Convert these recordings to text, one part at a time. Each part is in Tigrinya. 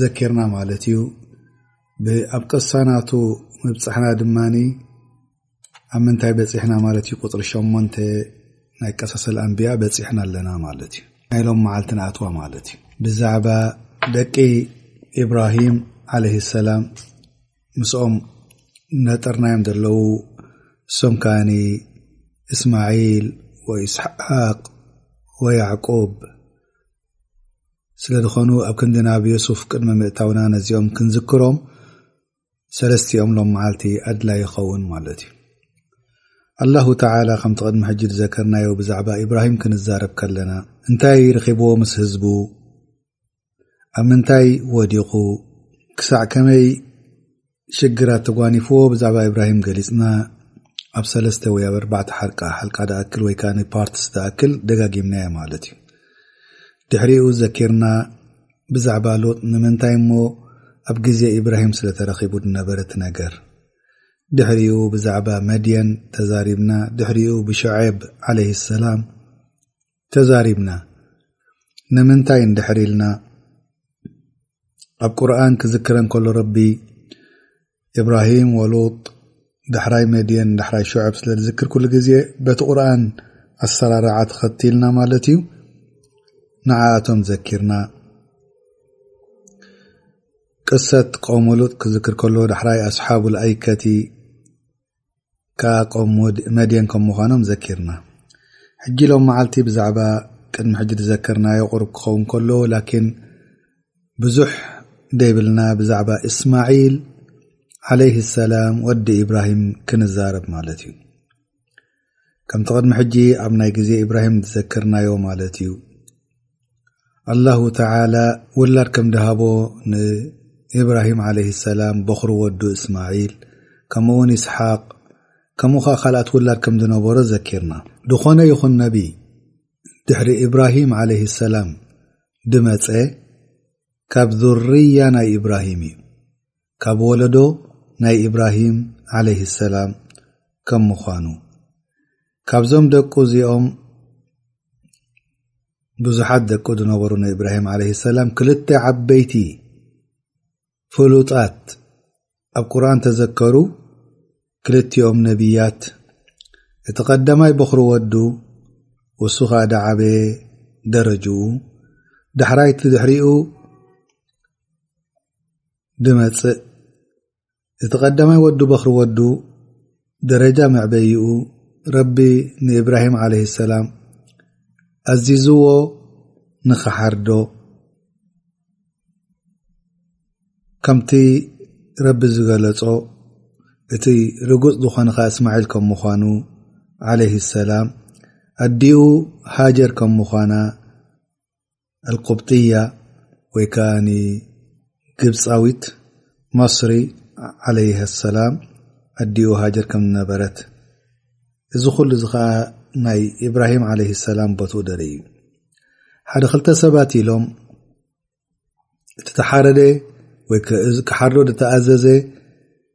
ዘኪርና ማለት እዩ ብኣብ ቅሳናቱ ምብፃሕና ድማ ኣብ ምንታይ በፂሕና ማለት እዩ ቁፅሪ ሸሞንተ ናይ ቀሰሰል ኣንብያ በፂሕና ኣለና ማለት እዩ ናይ ሎም መዓልቲ ንኣትዋ ማለት እዩ ብዛዕባ ደቂ ኢብራሂም ዓለይ ሰላም ምስኦም ነጥርናዮም ዘለዉ እሶም ከዓኒ እስማዒል ወኢስሓቅ ወያዕቁብ ስለ ዝኾኑ ኣብ ክንዲ ናብ ዮሱፍ ቅድሚ ምእታውና ነዚኦም ክንዝክሮም ሰለስቲኦም ሎም መዓልቲ ኣድላይ ይኸውን ማለት እዩ ኣላሁ ተላ ከምቲ ቅድሚ ሕጂ ዝዘከርናዮ ብዛዕባ ኢብራሂም ክንዛረብ ከለና እንታይ ርኺብዎ ምስ ህዝቡ ኣብ ምንታይ ወዲቑ ክሳዕ ከመይ ሽግራት ተጓኒፍዎ ብዛዕባ ኢብራሂም ገሊጽና ኣብ ሰለስተ ወይ ኣብ ኣርባዕተ ሓልቃ ሓልቃ ድኣክል ወይ ከኣ ፓርትስ ድኣክል ደጋጊምናዮ ማለት እዩ ድሕሪኡ ዘኪርና ብዛዕባ ሎጥ ንምንታይ እሞ ኣብ ግዜ ኢብራሂም ስለ ተረኺቡ ድነበረት ነገር ድሕሪኡ ብዛዕባ መድየን ተዛሪብና ድሕሪኡ ብሸዔብ ዓለይህ ሰላም ተዛሪብና ንምንታይ እንድሕር ኢልና ኣብ ቁርን ክዝክረን ከሎ ረቢ እብራሂም ወሉጥ ዳሕራይ መድየን ዳሕራይ ሸዕብ ስለ ዝዝክር ኩሉ ግዜ በቲ ቁርን ኣሰራርዓ ተኸትልና ማለት እዩ ንዓእቶም ዘኪርና ቅሰት ቆሙሉጥ ክዝክር ከሎ ዳሕራይ ኣስሓብ ኣይከቲ ከኣ ቆም መድየን ከም ምዃኖም ዘኪርና። ሕጂ ሎም መዓልቲ ብዛዕባ ቅድሚ ሕጂ ዝዘከርናዮ ቁሩብ ክኸውን ከሎ ላኪን ብዙሕ ደይብልና ብዛዕባ እስማዒል ዓለይህ ሰላም ወዲ ኢብራሂም ክንዛረብ ማለት እዩ። ከምቲ ቅድሚ ሕጂ ኣብ ናይ ግዜ ኢብራሂም ዝዘከርናዮ ማለት እዩ። ኣላሁ ተላ ውላድ ከም ድሃቦ ንእብራሂም ለ ሰላም ቦኽሪ ወዱ እስማዒል ከምኡ ውን እስሓቅ ከምኡ ኸዓ ካልኣት ውላድ ከም ዝነበሮ ዘኪርና ዝኾነ ይኹን ነቢ ድሕሪ እብራሂም ዓለ ሰላም ድመፀ ካብ ዙርያ ናይ እብራሂም እዩ ካብ ወለዶ ናይ ኢብራሂም ዓለይሂ ሰላም ከም ምዃኑ ካብዞም ደቁ እዚኦም ብዙሓት ደቁ ዝነበሩ ናይ ኢብራሂም ዓለይሂ ሰላም ክልተ ዓበይቲ ፍሉጣት ኣብ ቁርን ተዘከሩ ክልቲኦም ነብያት እቲ ቀዳማይ በኽሪ ወዱ ውሱ ኸኣ ዳዓበየ ደረጅኡ ዳሕራይቲ ድሕሪኡ ብመፅእ እቲ ቀዳማይ ወዱ በክሪ ወዱ ደረጃ መዕበይኡ ረቢ ንእብራሂም ዓለ ሰላም ኣዚዝዎ ንኽሓርዶ ከምቲ ረቢ ዝገለፆ እቲ ርጉፅ ዝኾነ ኸ እስማዒል ከም ምዃኑ ዓለይ ሰላም ኣዲኡ ሃጀር ከም ምዃና ኣልቁብጥያ ወይ ከዓ ግብፃዊት መስሪ ዓለይሃ ሰላም ኣዲኡ ሃጀር ከም ዝነበረት እዚ ኩሉ እዚ ከዓ ናይ ኢብራሂም ዓለይ ሰላም ቦትኡ ደር እዩ ሓደ ክልተ ሰባት ኢሎም እቲ ተሓረደ ወይ ክሓርዶ ዝተኣዘዘ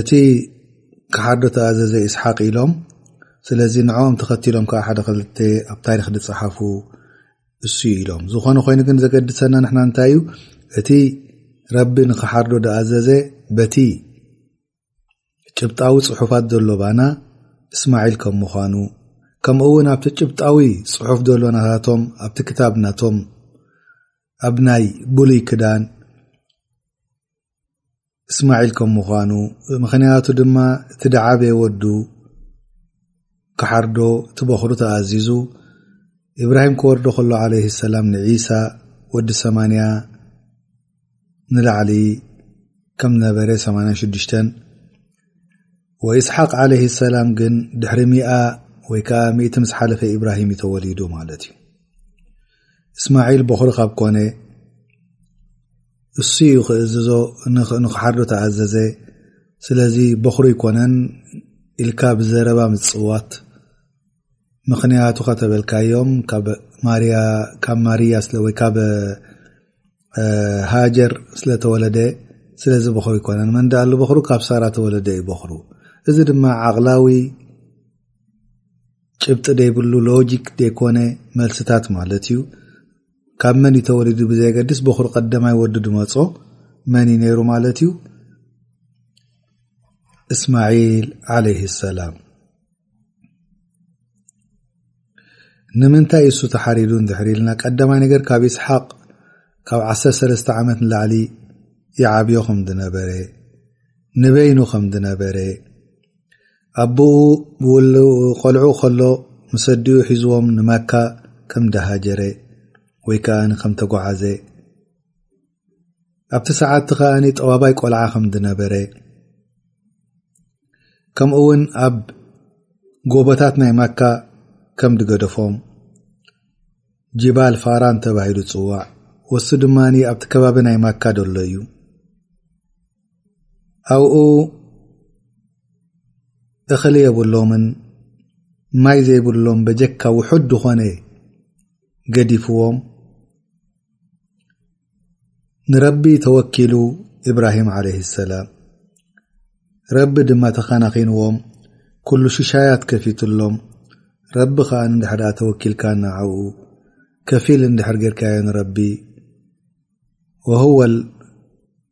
እቲ ክሓዶ ተኣዘዘ ኢስሓቅ ኢሎም ስለዚ ንዕኦም ተኸቲሎም ከዓ ሓደ ክልተ ኣብ ታሪክ ዝፀሓፉ እሱ ኢሎም ዝኾነ ኮይኑ ግን ዘገድሰና ንሕና እንታይ እዩ እቲ ረቢ ንክሓርዶ ዝኣዘዘ በቲ ጭብጣዊ ፅሑፋት ዘሎ ባና እስማዒል ከም ምዃኑ ከምኡ እውን ኣብቲ ጭብጣዊ ፅሑፍ ዘሎ ናታቶም ኣብቲ ክታብ ናቶም ኣብ ናይ ብሉይ ክዳን እስማዒል ከም ምዃኑ ምኽንያቱ ድማ እቲ ደዓበ ወዱ ክሓርዶ እቲ በኽሩ ተኣዚዙ እብራሂም ክወርዶ ከሎ ዓለይ ሰላም ንዒሳ ወዲ ሰማንያ ንላዕሊ ከም ነበረ 86 ወእስሓቅ ዓለይ ሰላም ግን ድሕሪ ሚኣ ወይ ከዓ ምእቲ ምስ ሓለፈ እብራሂም እዩ ተወሊዱ ማለት እዩ እስማዒል በኽሪ ካብ ኮነ እሱ እዩ ክእዝዞ ንክሓርዶ ተኣዘዘ ስለዚ በክሩ ኣይኮነን ኢልካ ብዘረባ ምፅዋት ምክንያቱ ከተበልካዮም ካብ ማርያ ወይ ካብ ሃጀር ስለተወለደ ስለዚ በክሩ ኣይኮነን መን ዳኣሉ በክሩ ካብ ሳራ ተወለደ እዩ በክሩ እዚ ድማ ዓቕላዊ ጭብጢ ዘይብሉ ሎጂክ ዘይኮነ መልስታት ማለት እዩ ካብ መን እዩ ተወሊዱ ብዘየገድስ በኹሪ ቀዳማይ ወዲ ድመፆ መን እዩ ነይሩ ማለት እዩ እስማዒል ዓለይህ ሰላም ንምንታይ እሱ ተሓሪዱ እንድሕሪ ኢልና ቀዳማይ ነገር ካብ ይስሓቅ ካብ 13 ዓመት ንላዕሊ ይዓብዮ ከም ድነበረ ንበይኑ ከም ድነበረ ኣቦኡ ቆልዑ ከሎ ምስ ኣዲኡ ሒዝዎም ንማካ ከም ደሃጀረ ወይ ከኣ ከም ተጓዓዘ ኣብቲ ሰዓትቲ ከኣ ጠዋባይ ቆልዓ ከም ዝነበረ ከምኡ ውን ኣብ ጎቦታት ናይ ማካ ከም ዝገደፎም ጅባል ፋራን ተባሂሉ ዝፅዋዕ ወሱ ድማ ኣብቲ ከባቢ ናይ ማካ ዘሎ እዩ ኣብኡ እኽሊ የብሎምን ማይ ዘይብሎም በጀካ ውሑድ ዝኾነ ገዲፍዎም ንረቢ ተወኪሉ እብራሂም ዓለ ሰላም ረቢ ድማ ተኸናኺንዎም ኩሉ ሽሻያት ከፊትሎም ረቢ ከዓ ንድሕር ተወኪልካ ናዓኡ ከፊል እንድሕር ጌርካዮ ንረቢ ወህወል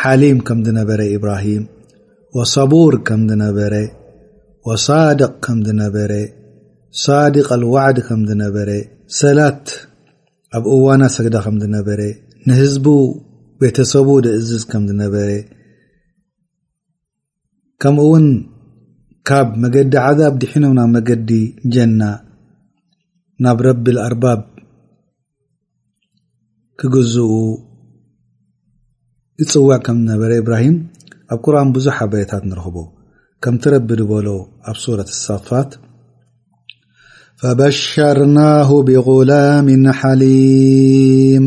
ሓሊም ከም ዝነበረ ኢብራሂም ወሰቡር ከም ዝነበረ ወሳድቅ ከም ዝነበረ ሳዲቅ ኣልዋዕድ ከም ዝነበረ ሰላት ኣብ እዋና ሰግዳ ከም ዝነበረ ንህዝቡ ቤተሰቡ ድእዝዝ ከም ዝነበረ ከምኡ እውን ካብ መገዲ ዓዛብ ድሒኖም ናብ መገዲ ጀና ናብ ረቢል ኣርባብ ክግዝኡ ይፅዋዕ ከም ዝነበረ እብራሂም ኣብ ቁርን ብዙሕ ሓበሬታት ንረኽቦ ከምቲ ረቢ ድበሎ ኣብ ሱረት ሳፋት ፈበሸርናሁ ብغላም ሓሊም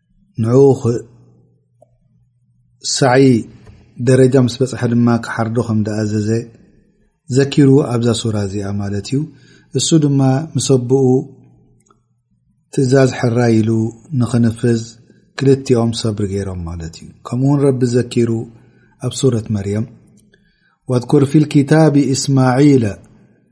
ንዕኡ ክሳዕይ ደረጃ ምስ በፅሐ ድማ ክሓርዶ ከም ዳኣዘዘ ዘኪሩ ኣብዛ ሱራ እዚኣ ማለት እዩ እሱ ድማ ምስ ኣቦኡ ትእዛዝ ሕራይ ኢሉ ንክንፍዝ ክልቲኦም ሰብሪ ገይሮም ማለት እዩ ከምኡ ውን ረቢ ዘኪሩ ኣብ ሱረት መርየም ወذኩር ፊ ልክታቢ እስማዒለ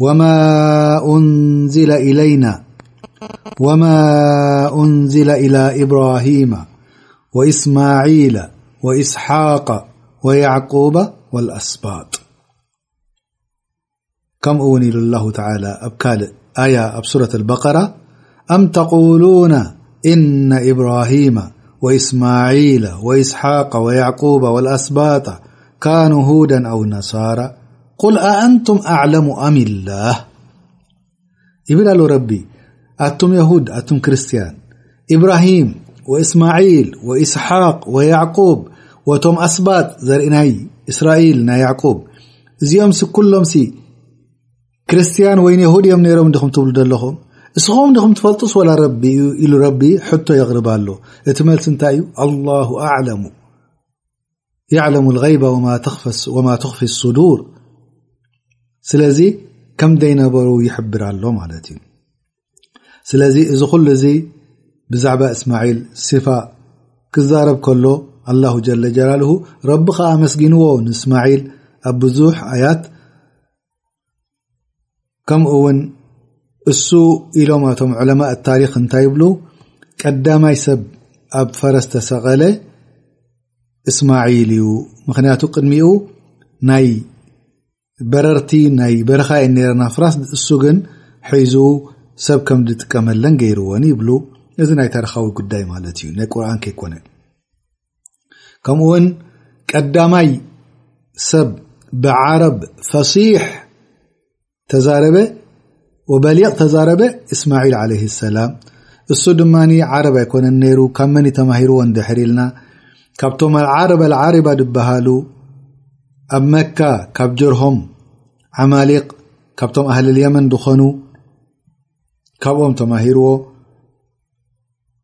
ولينوما أنزل إلى إبراهيم وإسماعيل وإسحاق ويعقوب والأسباط كم ونيل الله تعالىأيسورة البقرة أم تقولون إن إبراهيم وإسميل وإስሓق وعقوب والأስب كنو هوደ أو نصራ ቁል ኣኣንቱም ኣዕለሙ ኣምላህ ይብል ኣሎ ረቢ ኣቱም የሁድ ኣቱም ክርስትያን ኢብራሂም ወእስማዒል ወኢስሓቅ ወያዕቁብ ወቶም ኣስባጥ ዘርኢ ናይ እስራኤል ናይ ያዕቁብ እዚኦም ሲ ኩሎም ሲ ክርስትያን ወይ የሁድ እዮም ነይሮም እንዲኹም ትብሉ ዘለኹም እስኹም እንዲኹም ትፈልጡስ ወላ ረቢ ኢሉ ረቢ ሕቶ የቕርብ ኣሎ እቲ መልሲ እንታይ እዩ ኣላሁ ኣዕለሙ የዕለሙ ልغይባ ወማ ትኽፊ ሱዱር ስለዚ ከም ዘይነበሩ ይሕብር ኣሎ ማለት እዩ ስለዚ እዚ ኩሉ እዚ ብዛዕባ እስማዒል ሲፋ ክዛረብ ከሎ ኣላሁ ጀለ ጀላልሁ ረቢ ከኣ ኣመስጊንዎ ንእስማዒል ኣብ ብዙሕ ኣያት ከምኡ ውን እሱ ኢሎም ኣቶም ዕለማ ታሪክ እንታይ ይብሉ ቀዳማይ ሰብ ኣብ ፈረስ ተሰቐለ እስማዒል እዩ ምክንያቱ ቅድሚኡ ናይ በረርቲ ናይ በረኻ የ ነረና ፍራስ እሱ ግን ሒዙ ሰብ ከም ዝጥቀመለን ገይርዎን ይብሉ እዚ ናይ ታሪካዊ ጉዳይ ማለት እዩ ናይ ቁርን ከይኮነ ከምኡ ውን ቀዳማይ ሰብ ብዓረብ ፈሲሕ ተዛረበ ወበሊቕ ተዛረበ እስማዒል ዓለይ ሰላም እሱ ድማ ዓረብ ኣይኮነን ነይሩ ካብ መን ተማሂርዎ ንድሕር ኢልና ካብቶም ዓረብ ኣልዓሪባ ዝበሃሉ ኣብ መካ ካብ ጀርሆም ዓማሊቕ ካብቶም ኣህልልየመን ዝኾኑ ካብኦም ተማሂርዎ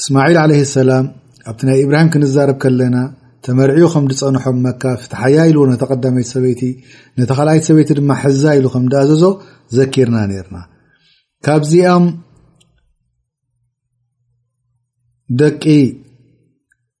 እስማዒል ዓለህ ሰላም ኣብቲ ናይ ኢብራሂም ክንዛረብ ከለና ተመርዕዩ ከም ዝፀንሖም መካ ፍትሓያ ኢሉ ነተ ቀዳመይቲ ሰበይቲ ነተ ካልኣይቲ ሰበይቲ ድማ ሕዛ ኢሉ ከም ዝኣዘዞ ዘኪርና ነርና ካብዚኣም ደቂ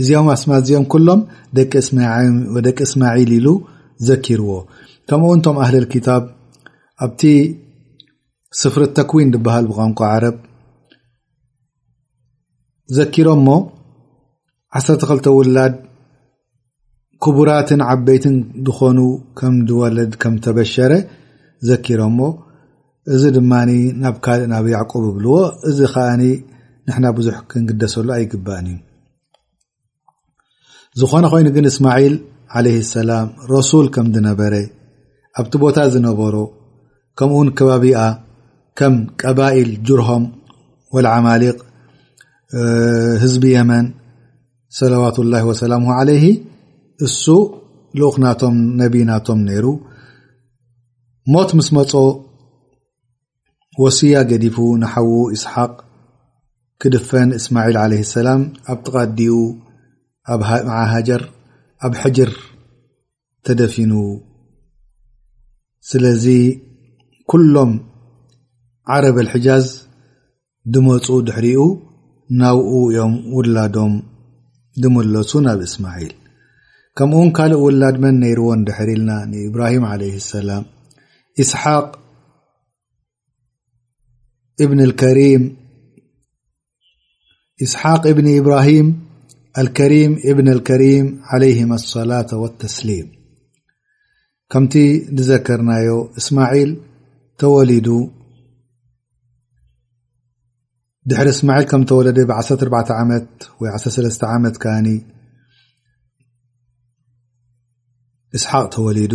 እዚኦም ኣስማት እዚኦም ኩሎም ደቂ እስማም ወደቂ እስማዒል ኢሉ ዘኪርዎ ከምኡ ውን ቶም ኣህልል ክታብ ኣብቲ ስፍሪ ተክዊን ድበሃል ብቋንቋ ዓረብ ዘኪሮ እሞ ዓሰርተ ክልተ ውላድ ክቡራትን ዓበይትን ዝኾኑ ከም ድወለድ ከም ተበሸረ ዘኪሮ እሞ እዚ ድማ ናብ ካልእ ናብ ያዕቆብ እብልዎ እዚ ከኣ ንሕና ብዙሕ ክንግደሰሉ ኣይግባእን እዩ ዝኾነ ኮይኑ ግን እስማዒል ዓለይ ሰላም ረሱል ከም ዝነበረ ኣብቲ ቦታ ዝነበሮ ከምኡውን ከባቢኣ ከም ቀባኢል ጅርሆም ወልዓማሊቅ ህዝቢ የመን ሰለዋት ላ ወሰላም ዓለይሂ እሱ ልኡክናቶም ነቢናቶም ነይሩ ሞት ምስ መጾ ወስያ ገዲፉ ንሓዉ ኢስሓቅ ክድፈን እስማዒል ዓለይሂ ሰላም ኣብ ጥቃ ኣዲኡ ኣብ ምዓ ሃጀር ኣብ ሕጅር ተደፊኑ ስለዚ ኩሎም ዓረብ ኣልሕጃዝ ድመፁ ድሕሪኡ ናብኡ እዮም ውላዶም ድመለሱ ናብ እስማዒል ከምኡ ውን ካልእ ውላድ መን ነይርዎን ድሕር ኢልና ንኢብራሂም ዓለ ሰላም ኢስሓቅ እብኒ ልከሪም ኢስሓቅ እብኒ ኢብራሂም ኣልከሪም እብኒ ልከሪም ዓለይህም ኣሰላተ ወተስሊም ከምቲ ዝዘከርናዮ እስማዒል ተወሊዱ ድሕሪ እስማዒል ከም ተወለደ ብ14 ዓመት ወይ 13 ዓመት ከኣ እስሓቅ ተወሊዱ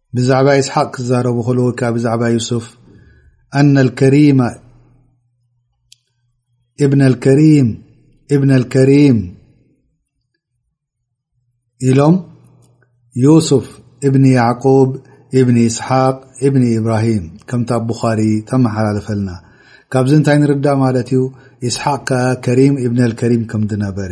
ብዛዕባ ኢስሓቅ ክዛረቡ ከለዉ ከኣ ብዛዕባ ዩሱፍ ኣነ ከሪማ እብነ ከሪም እብነ ከሪም ኢሎም ዩሱፍ እብኒ ያዕቁብ እብኒ ኢስሓቅ እብኒ ኢብራሂም ከምቲ ኣብ ቡኻሪ ተመሓላለፈልና ካብዚ እንታይ ንርዳእ ማለት እዩ ኢስሓቅ ከኣ ከሪም እብነ ከሪም ከም ዝነበረ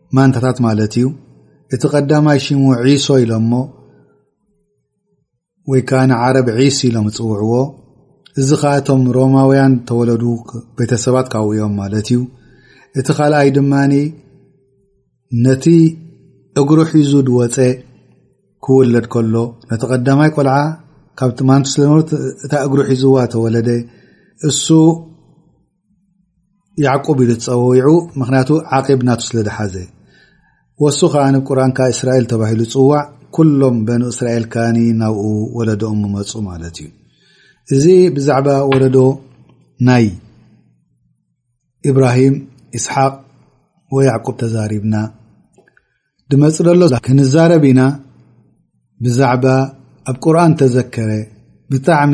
ማንታታት ማለት እዩ እቲ ቀዳማይ ሽሙ ዒሶ ኢሎሞ ወይ ከዓ ንዓረብ ዒስ ኢሎም ዝፅውዕዎ እዚ ከዓ እቶም ሮማውያን ተወለዱ ቤተሰባት ካብኡ እዮም ማለት እዩ እቲ ካልኣይ ድማ ነቲ እግሩ ሒዙ ድወፀ ክውለድ ከሎ ነቲ ቀዳማይ ቆልዓ ካብቲ ማንቱ ስለነበሩ እታ እግሩ ሒዝዋ ተወለደ እሱ ያዕቁብ ኢሉ ዝፀውዑ ምክንያቱ ዓቂብ ናቱ ስለ ዝሓዘ ወሱ ከዓ ብ ቁርን ከ እስራኤል ተባሂሉ ፅዋዕ ኩሎም በኑ እስራኤል ከ ናብኡ ወለዶኦም መፁ ማለት እዩ እዚ ብዛዕባ ወለዶ ናይ እብራሂም እስሓቅ ወያዕቁብ ተዛሪብና ድመፅ ደሎ ክንዛረብ ኢና ብዛዕባ ኣብ ቁርን ተዘከረ ብጣዕሚ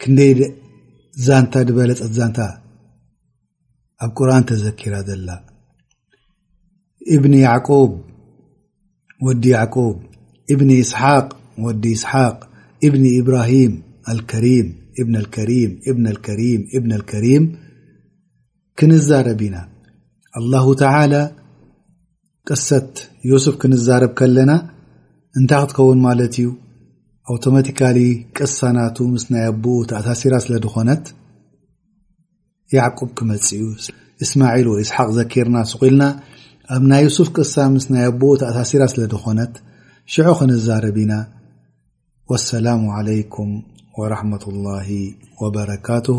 ክንደይ ዛንታ ዝበለፀት ዛንታ ኣብ ቁርን ተዘኪራ ዘላ እብኒ ያዕቁብ ወዲ ያዕቁብ እብኒ እስሓቅ ወዲ እስሓቅ እብኒ ኢብራሂም ኣልከሪም እብኒ ከሪም እብኒ ከሪም እብኒ ከሪም ክንዛረብ ኢና ኣላሁ ተላ ቅሰት ዮሱፍ ክንዛረብ ከለና እንታይ ክትከውን ማለት እዩ ኣውቶማቲካሊ ቅሳናቱ ምስ ናይ ኣቦኡ ተኣሳሲራ ስለ ድኾነት ያዕቁብ ክመጽእ እዩ እስማዒል ወይ እስሓቅ ዘኪርና ስቁልና ኣብ ናይ ዩሱፍ ቅሳ ምስ ናይ ኣቦኡ ተኣሳሲራ ስለ ድኾነት ሽዑ ክንዛረብ ኢና ወሰላሙ ዓለይኩም ወረሕመት ላሂ ወበረካትሁ